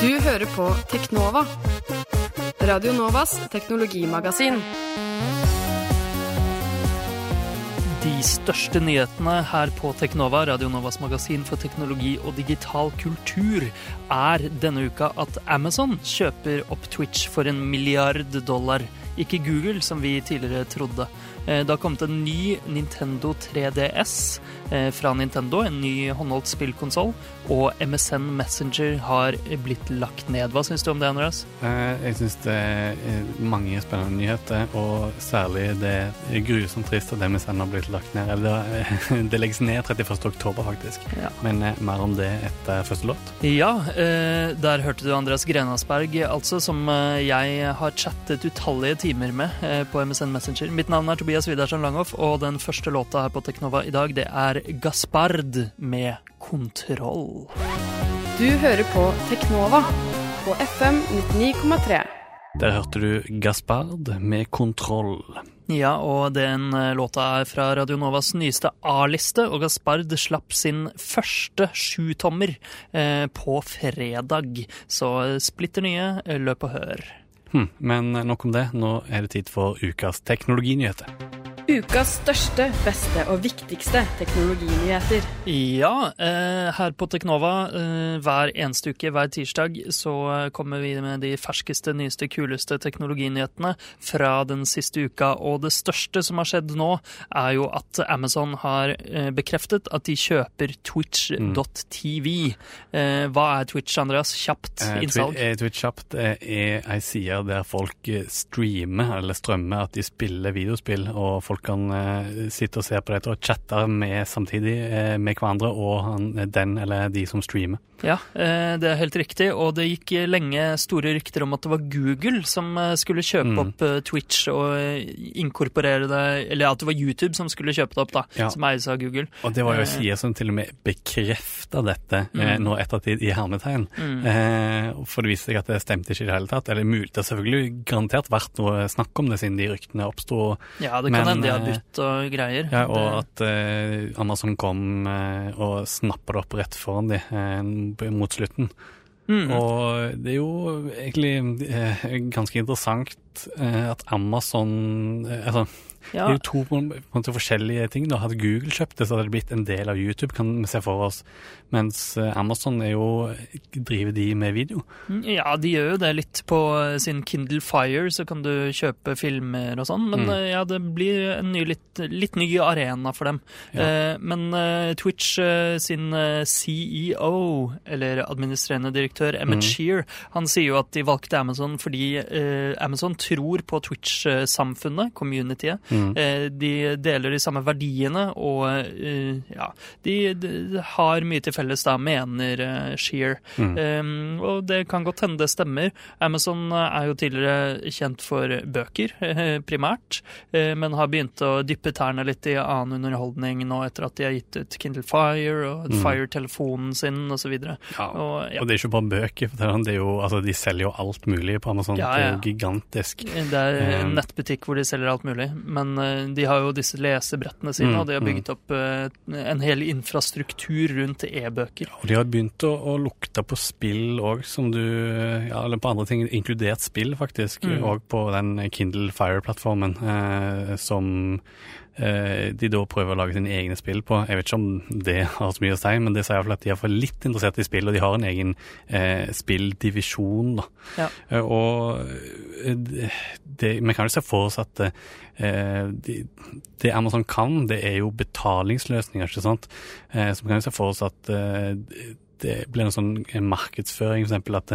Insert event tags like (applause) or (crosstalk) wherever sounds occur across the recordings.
Du hører på Teknova. Radio Novas teknologimagasin. De største nyhetene her på Teknova, Radio Novas magasin for teknologi og digital kultur, er denne uka at Amazon kjøper opp Twitch for en milliard dollar. Ikke Google, som vi tidligere trodde. Eh, det har kommet en ny Nintendo 3DS eh, fra Nintendo, en ny håndholdt spillkonsoll, og MSN Messenger har blitt lagt ned. Hva syns du om det, Andreas? Eh, jeg syns det er mange spennende nyheter, og særlig det er grusomt trist at MSN har blitt lagt ned. Eller (laughs) det legges ned 31. oktober, faktisk. Ja. Men mer om det etter første låt. Ja, der hørte du Andreas Grenasberg, altså, som jeg har chattet utallige timer med på MSN Messenger. Mitt navn er Tobias Tobias Widersen Langhoff, og den første låta her på Teknova i dag, det er Gaspard med 'Kontroll'. Du hører på Teknova på FM 99,3. Der hørte du Gaspard med 'Kontroll'. Ja, og den eh, låta er fra Radio Novas nyeste A-liste, og Gaspard slapp sin første sjutommer eh, på fredag. Så splitter nye, løp og hør. Hm, men nok om det. Nå er det tid for ukas teknologinyheter. Ukas største, beste og viktigste teknologinyheter. Ja, eh, her på Teknova eh, hver eneste uke, hver tirsdag, så kommer vi med de ferskeste, nyeste, kuleste teknologinyhetene fra den siste uka. Og det største som har skjedd nå, er jo at Amazon har eh, bekreftet at de kjøper twitch.tv. Hva er Twitch, Andreas? Kjapt innsalg. Twitch kjapt er ei side der folk streamer, eller strømmer, at de spiller videospill. og folk folk kan uh, sitte og se på dette og chatte med samtidig uh, med hverandre og den eller de som streamer. Ja, uh, det er helt riktig. Og det gikk lenge store rykter om at det var Google som skulle kjøpe mm. opp Twitch og inkorporere det Eller at det var YouTube som skulle kjøpe det opp, da, ja. som eies av Google. Og det var jo sider som til og med bekrefta dette mm. nå ettertid i hermetegn. Mm. for det viste seg at det stemte ikke i det hele tatt. Eller mulig, det har selvfølgelig garantert vært noe snakk om det siden de ryktene oppsto. Ja, det kan hende de har bytt og greier. Ja, og at eh, Amazon kom eh, og snappa det opp rett foran de eh, mot slutten. Mm. Og det er jo egentlig eh, ganske interessant eh, at Amazon eh, altså ja. Det er jo to på en måte forskjellige ting. da. Hadde Google kjøpt det, så hadde det blitt en del av YouTube, kan vi se for oss. Mens eh, Amazon er jo Driver de med video? Mm, ja, de gjør jo det litt på eh, sin Kindle Fire, så kan du kjøpe filmer og sånn. Men mm. Eh, ja, det blir en ny, litt, litt, ny arena for dem. Ja. Men Twitch sin CEO, eller administrerende direktør, Emmet mm. Shear, han sier jo at de valgte Amazon fordi Amazon tror på Twitch-samfunnet, communityet. Mm. De deler de samme verdiene, og ja, de, de har mye til felles, da, mener uh, Shear. Mm. Um, og det kan godt hende det stemmer. Amazon eh, er jo tidligere kjent for bøker, primært, men har begynt å dyppe tærne litt i annen underholdning nå etter at de har gitt ut Kindle Fire og mm. Fire-telefonen sin osv. Ja, og, ja. og det er ikke bare bøker, for det er jo, altså, de selger jo alt mulig på Amazon. Ja, ja. Det er jo gigantisk. Det er en nettbutikk hvor de selger alt mulig, men uh, de har jo disse lesebrettene sine, mm, og de har bygget mm. opp en hel infrastruktur rundt e-bøker. Og de har begynt å, å lukte på spill òg, som du Ja, eller på andre ting, inkludert spill, faktisk. Òg mm. på den Kindle Fire-plattformen, eh, som eh, de da prøver å lage sine egne spill på. Jeg vet ikke om det har så mye å si, men det sier iallfall at de er for litt interessert i spill, og de har en egen eh, spilldivisjon. da. Ja. Eh, og eh, det, vi kan jo se for oss at eh, de, det Amazon kan, det er jo betalingsløsninger, ikke sant. Eh, så vi kan jo se for oss at det blir en sånn markedsføring, f.eks. at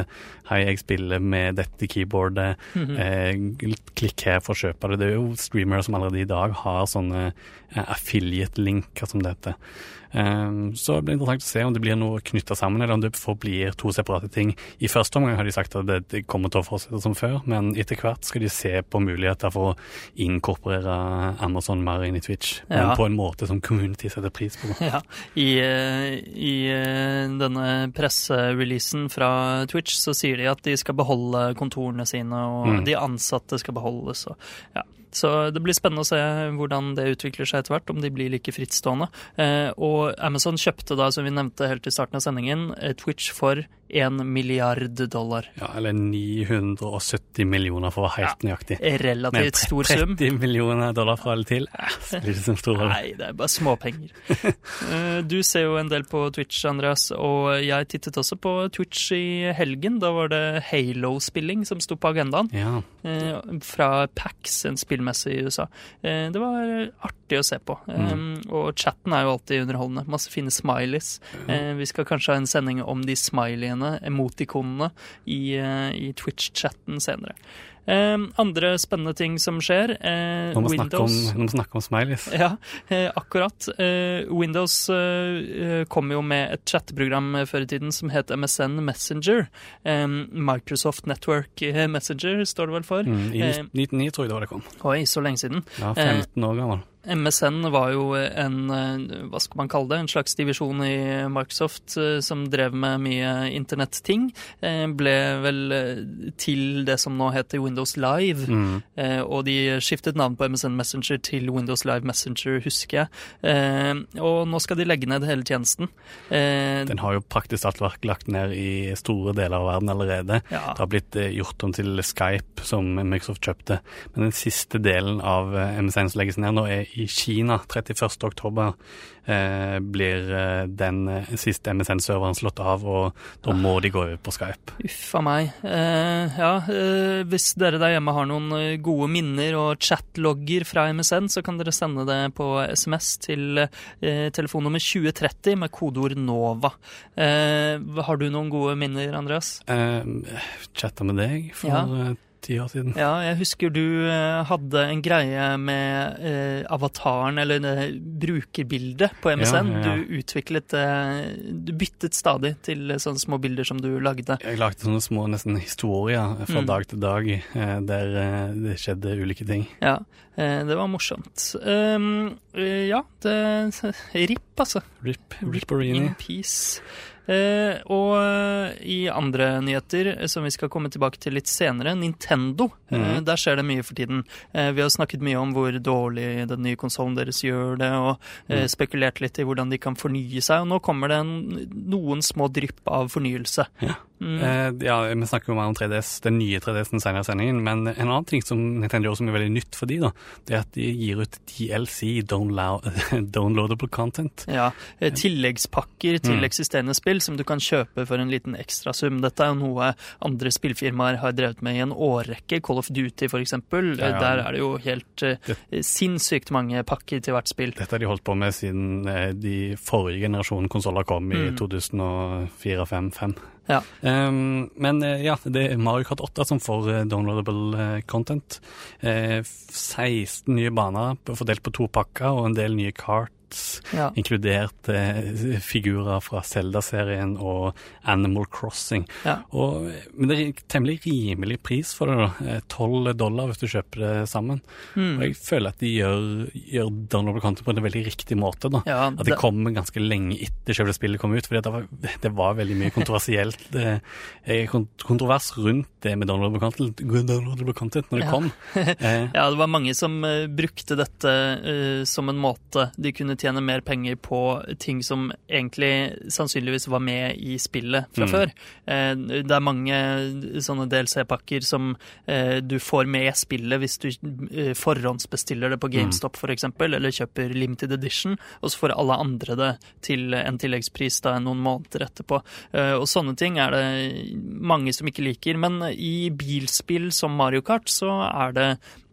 hei, jeg spiller med dette keyboardet, mm -hmm. eh, klikk her for å kjøpe det. Det er jo streamere som allerede i dag har sånne eh, affiliate-linker, som det heter. Ehm, så det blir interessant å se om det blir noe knytta sammen, eller om det forblir to separate ting. I første omgang har de sagt at det kommer til å fortsette som før, men etter hvert skal de se på muligheter for å inkorporere Amazon mer inn i Twitch, men på en måte som community setter pris på. (laughs) Ja, I, eh, i eh, denne pressereleasen fra Twitch så sier de at de skal beholde kontorene sine, og mm. de ansatte skal beholdes. Og, ja Så det blir spennende å se hvordan det utvikler seg etter hvert, om de blir like frittstående. Eh, og Amazon kjøpte da, som vi nevnte helt i starten av sendingen, eh, Twitch for 1 milliard dollar. Ja, eller 970 millioner for å være helt nøyaktig. Relativt stor sum. 30 millioner dollar fra eller til. Nei, det er bare småpenger. Eh, du ser jo en del på Twitch, Andreas, og jeg tittet også på Twitch i helgen. Da var det Halo-spilling som sto på agendaen. Ja. Fra PAX, en spillmesse i USA. Eh, Det var artig å se på. Mm. Eh, Og chatten er jo alltid underholdende. Masse fine smileys. Eh, Vi skal kanskje ha en sending om de smileyene, emotikonene, i, eh, i Twitch-chatten senere. Eh, Andre spennende ting som skjer. eh, Nå må vi snakke om, Windows snakke om smileys. (laughs) ja, eh, akkurat. Eh, Windows eh, eh, kom jo med et chatteprogram før i tiden som het MSN Messenger. Eh, Microsoft Network Messenger, står det vel for. Mm, I Eh, 1999 tror jeg det var det kom. Oi, så lenge siden. Ja, 15 år gammel. MSN var jo en, eh, hva skal man kalle det, en slags divisjon i Microsoft eh, som drev med mye internetting. Eh, Ble vel til det som nå heter Windows Live. Mm. Og de skiftet navn på MSN Messenger til Windows Live Messenger, husker jeg. Og nå skal de legge ned hele tjenesten. Den har jo praktisk talt vært lagt ned i store deler av verden allerede. ja, Det har blitt gjort om til Skype, som Microsoft kjøpte. Men den siste delen av MSN som legges ned nå, er i Kina. 31. oktober eh, blir eh, den eh, siste MSN-serveren slått av, og da må de gå over på Skype. uff a meg. Eh, ja, eh, hvis dere der hjemme har noen eh, gode minner og chatlogger fra MSN, så kan dere sende det på SMS til eh, telefonnummer 2030 med kodeord NOVA. Eh, har du noen gode minner, Andreas? Eh, Chatta med deg for Ja. Eh, ti år siden. Ja, jeg husker du eh, hadde en greie med eh, avataren, eller det brukerbildet på MSN. Ja, ja, ja. Du utviklet eh, Du byttet stadig til eh, sånne små bilder som du lagde. Jeg lagde sånne små nesten historier fra Mm. dag til dag, eh, der eh, det skjedde ulike ting. Ja, eh, det var morsomt. Um, eh, ja, det (laughs) RIP, altså. Rip, Ripperini. In peace. Uh, og eh, i andre nyheter, eh, som vi skal komme tilbake til litt senere, Nintendo. Mm. Uh, der skjer det mye for tiden. Uh, vi har snakket mye om hvor dårlig den nye konsollen deres gjør det, og eh, Mhm. spekulert litt i hvordan de kan fornye seg. Og nå kommer det en, noen små drypp av fornyelse. Ja. Mm. Eh, ja, Vi snakker jo mer om 3DS, den nye 3DS-en senere i sendingen, men en annen ting som Nintendo gjør som er veldig nytt for de da, det er at de gir ut DLC, (laughs) downloadable content. Ja, eh, Tilleggspakker til Mm. eksisterende spill som du kan kjøpe for en liten ekstrasum. Dette er jo noe andre spillfirmaer har drevet med i en årrekke. Call of Duty for eksempel. Ja, ja. Der er det jo helt det, sinnssykt mange pakker til hvert spill. Dette har de holdt på med siden eh, de forrige generasjonen konsoller kom i Mm. 2004-2005. Ja. Um, men eh, ja, det er Mario Kart 8 som får eh, downloadable eh, content. Eh, 16 nye baner fordelt på to pakker og en del nye karts, Ja. inkludert eh, figurer fra Zelda-serien og Animal Crossing. Ja. Og, men det er temmelig rimelig pris for det, da. Tolv 12 dollar hvis du kjøper det sammen. Mm. Og jeg føler at de gjør, gjør downloadable content på en veldig riktig måte. da. Ja, At det- kommer ganske lenge etter selve spillet kom ut, for det det var veldig mye kontroversielt det, (laughs) eh, kontrovers rundt det med downloadable content, downloadable content når det kom. (laughs) Eh, Ja, det var mange som eh, brukte dette uh, som en måte de kunne tjene mer penger på ting som egentlig sannsynligvis var med i spillet fra Mm. før. Eh, det er mange sånne DLC-pakker som eh, du får med spillet hvis du eh, forhåndsbestiller det på GameStop for eksempel, eller kjøper limited edition, og så får alle andre det til en tilleggspris da noen måneder etterpå. Og sånne ting er det mange som ikke liker, men i bilspill som Mario Kart så er det mm,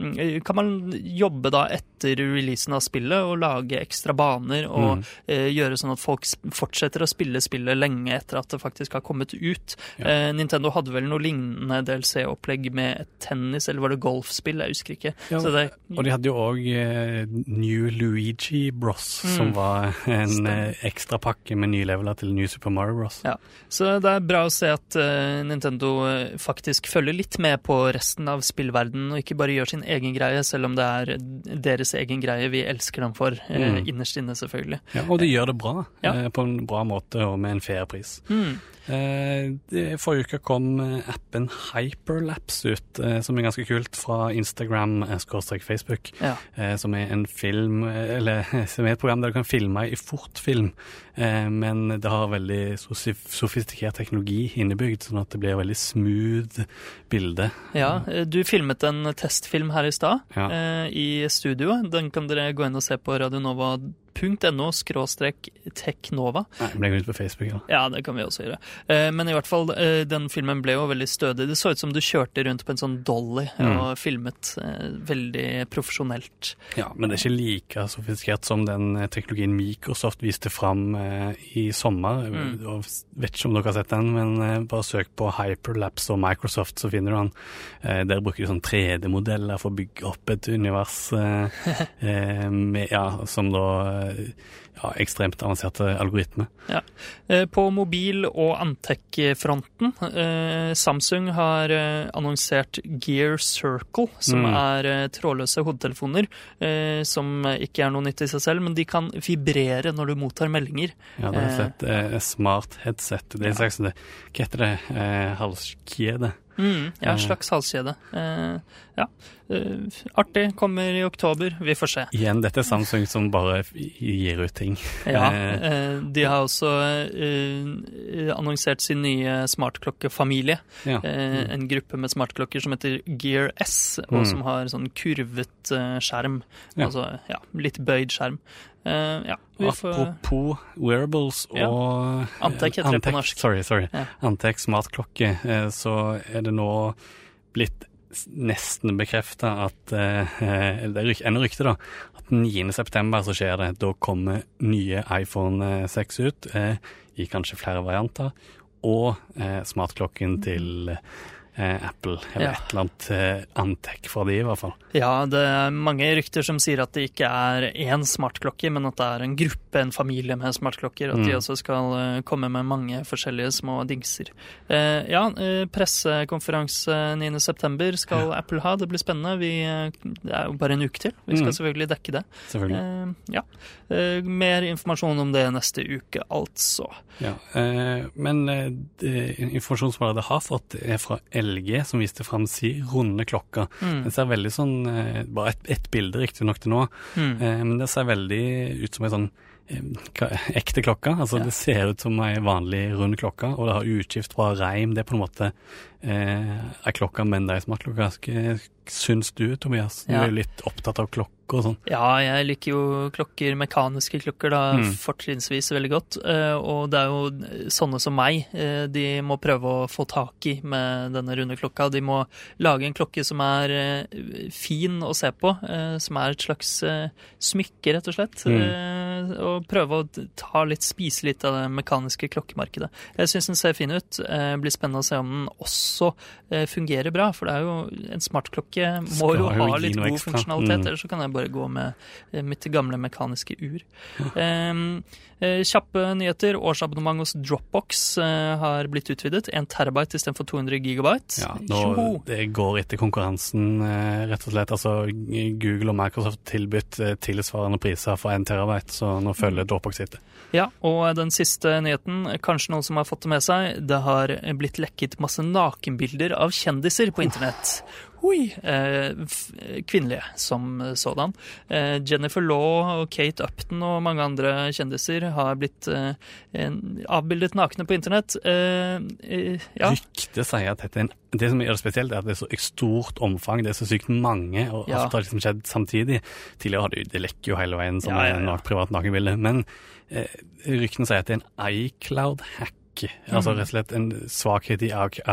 kan man jobbe da etter releasen av spillet og lage ekstra baner og Mm. eh, gjøre sånn at folk fortsetter å spille spillet lenge etter at det faktisk har kommet ut. Ja. Eh, Nintendo hadde vel noe lignende DLC-opplegg med tennis, eller var det golfspill? Jeg husker ikke. Ja, Så det, og de hadde jo òg eh, New Luigi Bros, Mm. som var en Stemmer. eh, ekstra pakke med nye leveler til New Super Mario Bros. Ja. Så det er bra å se at eh, Nintendo eh, faktisk følger litt med på resten av spillverdenen, og ikke bare gjør sin egen greie, selv om det er deres egen greie vi elsker dem for. Eh, Mm. innerst inne, selvfølgelig. Ja, og de gjør det bra, Ja. eh, på en bra måte og med en fair pris. Mm. Eh, Forrige uke kom eh, appen Hyperlapse ut, eh, som er ganske kult, fra Instagram eh. Ja. eh, Som er en film, eh, eller (laughs) som er et program der du kan filme i fortfilm, eh, men det har veldig sofistikert teknologi innebygd, sånn at det blir veldig smooth bilde. Ja, du filmet en testfilm her i stad Ja. eh, i studio. Den kan dere gå inn og se på radionova.no skråstrek teknova. Nei, jeg ble ut på Facebook, da. Ja, det kan vi også gjøre. Eh, Men i hvert fall, eh, den filmen ble jo veldig stødig. Det så ut som du kjørte rundt på en sånn dolly Mm. og filmet eh, veldig profesjonelt. Ja, men det er ikke like sofistikert som den teknologien Microsoft viste fram i sommer. Mm. Og vet ikke om dere har sett den, men bare søk på Hyperlapse og Microsoft, så finner du den. Der bruker de sånn 3D-modeller for å bygge opp et univers (laughs) med, ja, som da ja, ekstremt avanserte algoritmer. Ja. På mobil- og Antec-fronten, eh, Samsung har eh, annonsert Gear Circle, som Mm. er eh, trådløse hodetelefoner, eh, som ikke er noe nytt i seg selv, men de kan vibrere når du mottar meldinger. Ja, det Eh. sett. Eh, smart headset. Det er Ja. slags Hva heter det? Eh, halskjede? Mm, ja, Eh. slags halskjede. Eh, ja. Eh, artig. Kommer i oktober. Vi får se. Igjen, dette er Samsung som bare gir ut ting. Ja, Eh. eh, de har også eh, annonsert sin nye smartklokkefamilie. Ja. Eh, en gruppe med smartklokker som heter Gear S, og Mm. som har sånn kurvet eh, skjerm. Ja. Altså ja, litt bøyd skjerm. Eh, ja, Apropos wearables Ja. og Antec heter det på norsk. Sorry, sorry. Ja. Antec smartklokke, eh, så er det nå blitt nesten bekrefta at eh, eh, Det er ennå rykte, da. At 9. september så skjer det. Da kommer nye iPhone 6 ut, eh, i kanskje flere varianter. Og eh, smartklokken til eh, Apple, eller Ja. et eller annet eh, fra de, i hvert fall. Ja, det er mange rykter som sier at det ikke er én smartklokke, men at det er en gruppe, en familie med smartklokker. At de Mm. også skal eh, komme med mange forskjellige små dingser. Eh, ja, eh, pressekonferanse 9.9 skal Apple ha. Det blir spennende. Vi, eh, det er jo bare en uke til. Vi skal Mm. selvfølgelig dekke det. Selvfølgelig. Eh, ja. Eh, mer informasjon om det neste uke, altså. Ja, eh, men eh, det har fått, er fra LG, som viste fram si runde klokka. Mm. Den ser veldig sånn eh, Bare ett et bilde, riktignok til nå, Mm. eh, men det ser veldig ut som ei sånn eh, ekte klokke. Altså Ja. Det ser ut som ei vanlig rund klokke, og det har utskift fra reim. Det er på en måte eh, klokke, men det er ei smartklokke. Syns du, Tobias? Du Ja. er litt opptatt av klokker og sånn. Ja, jeg liker jo klokker, mekaniske klokker, da, Mm. fortrinnsvis veldig godt. Eh, og det er jo sånne som meg eh, de må prøve å få tak i med denne runde klokka. De må lage en klokke som er eh, fin å se på, som er et slags smykke, rett og slett. Mm. Og prøve å ta litt, spise litt av det mekaniske klokkemarkedet. Jeg syns den ser fin ut. Det blir spennende å se om den også fungerer bra, for det er jo en smartklokke må Skal jo jo ha litt god ekstra. funksjonalitet, Mm. ellers så kan jeg bare gå med eh, mitt gamle mekaniske ur. Um, (laughs) kjappe nyheter. Årsabonnement hos Dropbox eh, har blitt utvidet. 1 terabyte istedenfor 200 gigabyte. Ja, nå, det går etter konkurransen, rett og slett. Altså, Google og Microsoft tilbudt eh, tilsvarende priser for 1 terabyte, så nå følger Dropbox etter. Ja, og den siste nyheten, kanskje noen som har fått det med seg, det har blitt lekket masse nakenbilder av kjendiser på internett. Oi! Eh, kvinnelige som sådan. Eh, Jennifer Law og Kate Upton og mange andre kjendiser har blitt eh, en- avbildet nakne på internett. Ja. Ryktet sier at dette er en Det som gjør det spesielt, er at det er så stort omfang, det er så sykt mange, og Ja. alt har liksom skjedd samtidig. Tidligere har det, det lekker jo hele veien som Ja, ja, ja. privat nakenbilde, men eh, ryktene sier at det er en iCloud-hack. Altså Mhm. rett og slett en svakhet i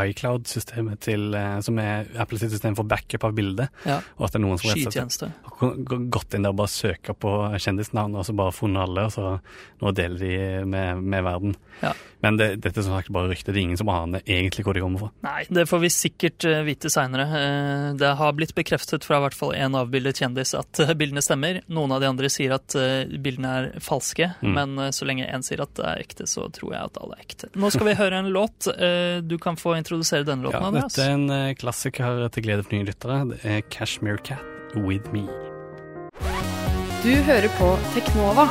iCloud-systemet eh, som er Apple sitt system for backup av bildet. ja. Og at det er noen som Skytjeneste. har gått inn der og bare søker på kjendisnavn, og så bare funnet alle, og så nå deler de med, med verden. Ja. Men det, dette er som sagt bare rykte, det er ingen som aner egentlig hvor de kommer fra. Nei, det får vi sikkert eh, vite seinere. det har blitt bekreftet fra i hvert fall én avbildet kjendis at eh, bildene stemmer. Noen av de andre sier at eh, bildene er falske, Mm. men eh, så lenge én sier at det er ekte, så tror jeg at alle er ekte. Nå skal vi høre en låt. Eh, Du kan få introdusere denne låten, Ja, Andreas. dette er en eh, klassiker til glede for nye lyttere. Det er Cashmere Cat With Me. Du hører på Teknova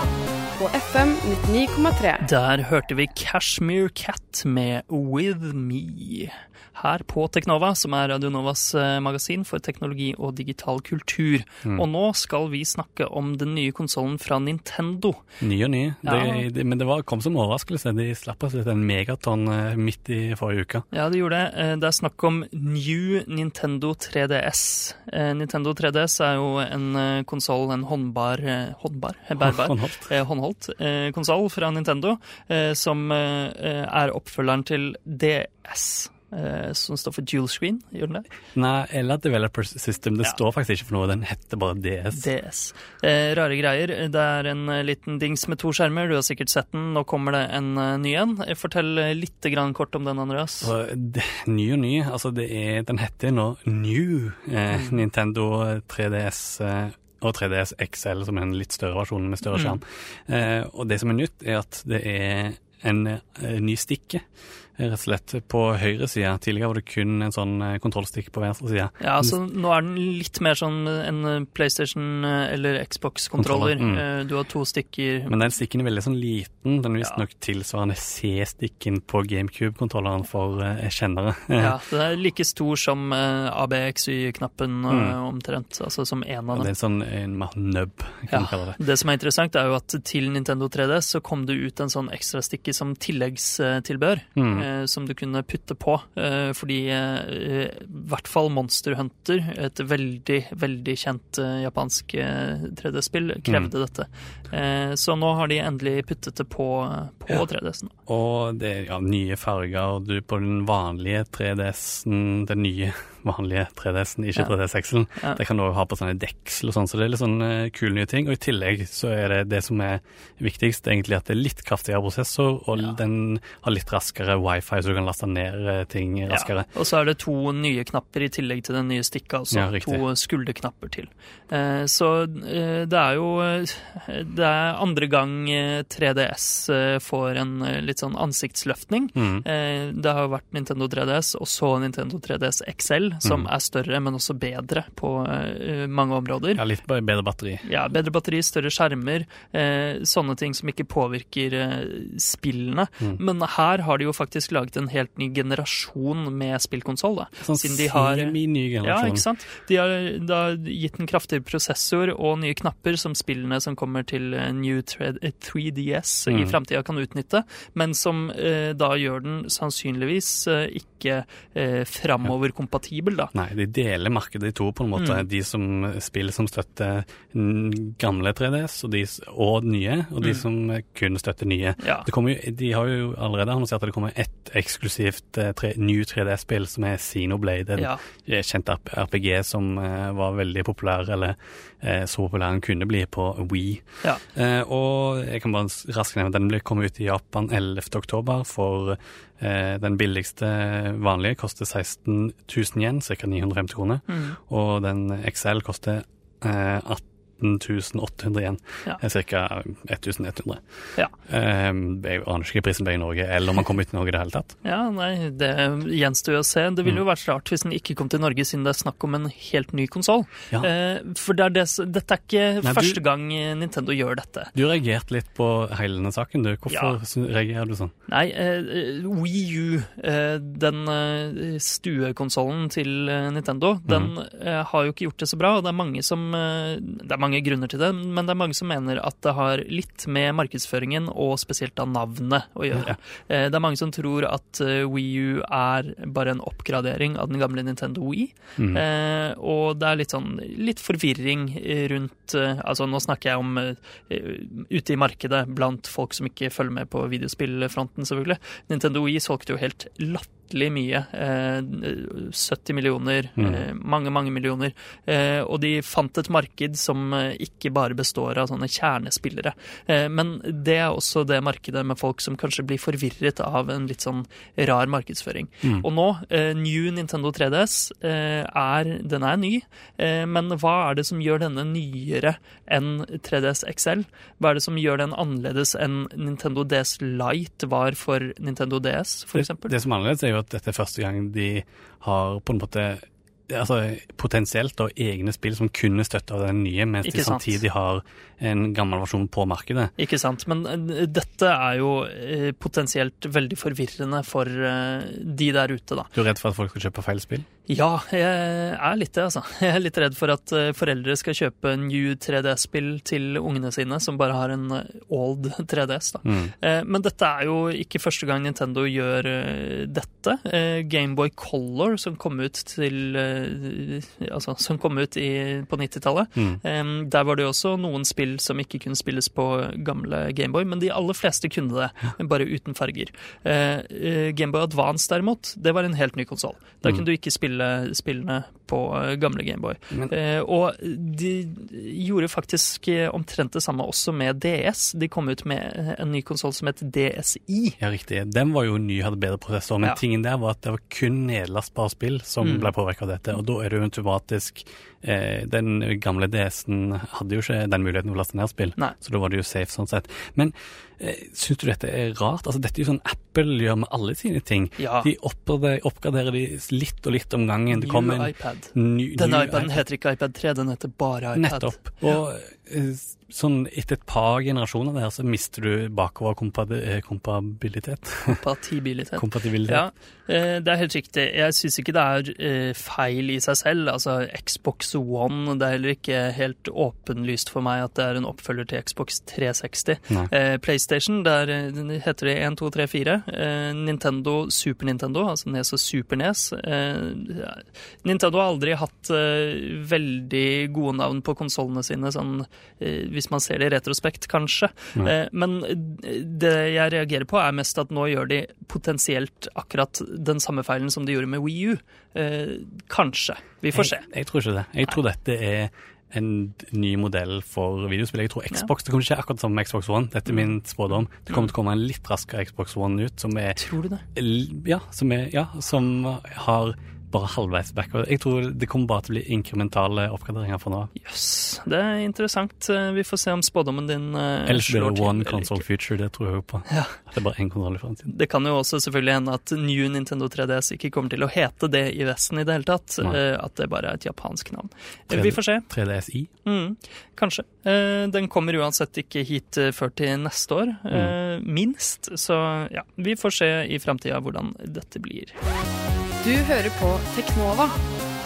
på FM 99,3. Der hørte vi Cashmere Cat med With Me. Her på Teknova, som er Radio Novas eh, magasin for teknologi og digital kultur. Mm. Og nå skal vi snakke om den nye konsollen fra Nintendo. Ny og ny. Ja. Det, det, men det var, kom som overraskelse. De slapp oss litt en megaton eh, midt i forrige uke. Ja, det gjorde det. Eh, Det er snakk om New Nintendo 3DS. Eh, Nintendo 3DS er jo en konsoll, en håndbar Håndbar? Bærbar? (laughs) Håndholdt. eh, håndholdt eh, konsoll fra Nintendo, eh, som eh, er oppfølgeren til DS. Eh, som står for dual screen, gjør den det? Nei, eller Developer System. Det Ja. står faktisk ikke for noe. Den heter bare DS. DS. Eh, rare greier. Det er en eh, liten dings med to skjermer. Du har sikkert sett den. Nå kommer det en eh, ny en. Eh, Fortell litt grann kort om den, Andreas. Det, ny og ny. Altså, det er, den heter nå New eh, Mm. Nintendo 3DS. Eh, og 3DS XL, som er en litt større versjon med større Mm. skjerm. Eh, og det som er nytt, er at det er en en ny stikke. Eh, Rett og slett på høyre side. Tidligere var det kun en sånn kontrollstikk på venstre side. Ja, så Nå er den litt mer sånn en eh, PlayStation eh, eller Xbox-kontroller. Mm. Eh, Du har to stikker. Men den stikken er veldig sånn liten. Den er Ja. visstnok tilsvarende C-stikken på GameCube-kontrolleren for eh, kjennere. Ja, (laughs) Den er like stor som eh, ABXY-knappen eh, Mm. omtrent. Altså som en Og dem. det er en sånn en nubb, kan Ja. man kalle det. Det som er interessant, er jo at til Nintendo 3DS så kom det ut en sånn ekstrastikke som tilleggstilbør. Mm. Eh, som du kunne putte på. eh, fordi eh, i hvert fall Monster Hunter, et veldig, veldig kjent japansk eh, 3D-spill, krevde Mm. dette. Eh, så nå har de endelig puttet det på, på Ja. 3DS-en. Og det er ja, nye farger, du på den vanlige 3DS-en, den nye vanlige 3DS-en, ikke 3DS-ekselen. Ja. det kan du også ha på sånne deksel og sånn, så det er litt sånn eh, kule nye ting. Og i tillegg så er det det som er viktigst, egentlig at det er litt kraftigere prosessor, og Ja. den har litt raskere wifi, så du kan laste ned eh, ting raskere. Ja. Og så er det to nye knapper i tillegg til den nye stikka, altså to skulderknapper til. Eh, så det er jo Det er andre gang eh, 3DS eh, får en litt sånn ansiktsløftning. Mm. Det har jo vært Nintendo 3DS og så Nintendo 3DS XL, som Mm. er større, men også bedre på uh, mange områder. Ja, litt bedre batteri. Ja, bedre batteri, større skjermer, uh, sånne ting som ikke påvirker uh, spillene. Mm. Men her har de jo faktisk laget en helt ny generasjon med spillkonsoll. da. Sånn Siden de har- ny generasjon. Ja, ikke sant? De har da gitt en kraftigere prosessor og nye knapper som spillene som kommer til New 3DS i Mm. framtida kan utnytte, men som da gjør den sannsynligvis ikke eh, framoverkompatibel, da. Nei, de deler markedet i to, på en måte. Mm. De som spiller som støtter gamle 3DS, og, de, og nye, og de Mm. som kun støtter nye. Ja. Jo, de har jo allerede annonsert at det kommer ett eksklusivt eh, tre, new 3D-spill, som er Xenoblade. En ja. eh, kjent RPG som uh, var veldig populær, eller uh, så populær den kunne bli på Wii. Ja. Og jeg kan bare raskt nevne den blir kommet ut i Japan 11. oktober for den billigste vanlige koster 16 000 yen, ca. 950 kroner. Mm. Og den XL koster eh, 18 800 yen, Ja. ca. 1100. Ja. Eh, jeg aner ikke prisen ble i Norge, eller om man kom ut i Norge i det hele tatt. (laughs) Ja, nei, det gjenstår jo å se. Det ville jo vært rart hvis den ikke kom til Norge, siden det er snakk om en helt ny konsoll. Ja. Eh, for det er det, dette er ikke Nei, du- første gang eh, Nintendo gjør dette. Du reagerte litt på hele denne saken, du. Hvorfor Ja. reagerer du sånn? Nei, uh, Wii U, uh, den uh, stuekonsollen til Nintendo, den eh, har jo ikke gjort det så bra. Og det er mange som Det er mange grunner til det, men det er mange som mener at det har litt med markedsføringen og spesielt da navnet å gjøre. Ja. det er mange som tror at WiiU Wii U er bare en oppgradering av den gamle Nintendo Wii. Mm. Eh, og det er litt sånn litt forvirring rundt eh, Altså nå snakker jeg om eh, ute i markedet blant folk som ikke følger med på videospillfronten, selvfølgelig. Nintendo Wii solgte jo helt latterlig mye. Eh, 70 millioner, Mm. eh, mange, mange millioner. Eh, og de fant et marked som eh, ikke bare består av sånne kjernespillere. Eh, men det er også det markedet med folk som kanskje blir forvirret av en litt sånn rar markedsføring. Mm. Og nå, eh, New Nintendo 3DS, eh, er, den er ny, eh, men hva er det som gjør denne nyere enn 3DS XL? Hva er det som gjør den annerledes enn Nintendo DS Lite var for Nintendo DS, for Det, det som er annerledes, er jo at dette er første gang de har på en måte altså potensielt da egne spill som kunne støtte av den nye, mens de sant. samtidig har en gammel versjon på markedet. Ikke sant, men eh, dette er jo eh, potensielt veldig forvirrende for eh, de der ute, da. Du er redd for at folk skal kjøpe feil spill? Ja, jeg er litt det, altså. (laughs) Jeg er litt redd for at foreldre skal kjøpe New 3DS-spill til ungene sine, som bare har en old 3DS, da. Mm. Men dette er jo ikke første gang Nintendo gjør dette. Gameboy Color, som kom ut til Altså, som kom ut i, på 90-tallet. Mm. Eh, Der var det jo også noen spill som ikke kunne spilles på gamle Gameboy, men de aller fleste kunne det, bare uten farger. Eh, eh, Gameboy Advance derimot, det var en helt ny konsoll. Da Mm. kunne du ikke spille spillene på eh, gamle Gameboy. Eh, og de gjorde faktisk eh, omtrent det samme også med DS. De kom ut med eh, en ny konsoll som het DSI. Ja, riktig. Den var jo ny, hadde bedre prosessor, men Ja. tingen der var at det var kun nedlastbare spill som Mm. ble påvirka av dette, og da er det jo automatisk eh, Den gamle DS-en hadde jo ikke den muligheten å laste ned spill, Nei. så da var det jo safe sånn sett. Men eh, syns du dette er rart? Altså, dette er jo sånn Apple gjør med alle sine ting. Ja. De oppgraderer, oppgraderer de litt og litt om gangen. Det kommer en iPad. ny, Denne ny iPaden heter ikke iPad 3, den heter bare iPad. Nettopp. Og eh, sånn etter et par generasjoner der, så mister du bakover kompati- eh, kompabilitet. Kompatibilitet. (laughs) Kompatibilitet. Ja, eh, det er helt riktig. Jeg syns ikke det er eh, feil i seg selv. Altså, Xbox One Det er heller ikke helt åpenlyst for meg at det er en oppfølger til Xbox 360. Nei. Eh, PlayStation, der eh, heter det 1, 2, 3, 4. Eh, Nintendo, Super Nintendo, altså Nes og Super Nes. Eh. Nintendo har aldri hatt eh, veldig gode navn på konsollene sine, sånn, eh, hvis man ser det i retrospekt, kanskje. Nei. Eh, men det jeg reagerer på, er mest at nå gjør de potensielt akkurat den samme feilen som de gjorde med Wii U. Eh, kanskje. Vi får se. Jeg, jeg tror ikke det. Jeg tror dette er en ny modell for videospill. Jeg tror Xbox, Det kommer ikke akkurat som Xbox One. Dette er min spådom. Det kommer til å komme en litt raskere Xbox One ut, som er Tror du det? Ja, som, er, ja, som har bare halvveis backward. Jeg tror det kommer bare til å bli inkrementale oppgraderinger fra nå av. Jøss, det er interessant. Eh, Vi får se om spådommen din uh, Ellers blir det one console ikke. future, det tror jeg jo på. Ja. Det er bare én kontroll i fremtiden. Det kan jo også selvfølgelig hende at New Nintendo 3DS ikke kommer til å hete det i Vesten i det hele tatt. Eh, At det bare er et japansk navn. Eh, 3D. Vi får se. 3DSi. Mm, kanskje. Uh, Den kommer uansett ikke hit før til neste år, mm. minst. Så ja, vi får se i framtida hvordan dette blir. Du hører på Teknova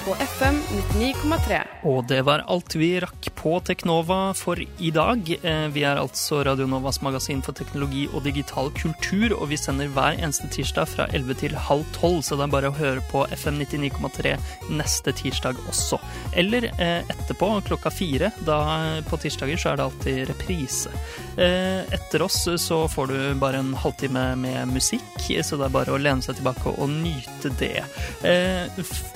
på FM 99,3. Og det var alt vi rakk på Teknova for i dag. Eh, Vi er altså Radio Novas magasin for teknologi og digital kultur, og vi sender hver eneste tirsdag fra 11 til halv 12, så det er bare å høre på FM 99,3 neste tirsdag også. Eller eh, etterpå, klokka fire. Da eh, på tirsdager så er det alltid reprise. Etter oss så får du bare en halvtime med musikk, så det er bare å lene seg tilbake og nyte det.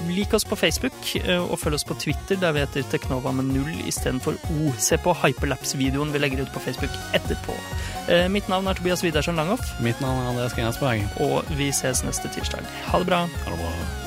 Lik oss på Facebook, eh, og følg oss på Twitter, der vi heter Teknova med null istedenfor O. Se på hyperlapse-videoen vi legger ut på Facebook etterpå. Eh, Mitt navn er Tobias Widersen Langhoff, Mitt navn er Andreas Grenasberg. og vi ses neste tirsdag. Ha det bra. Ha det bra.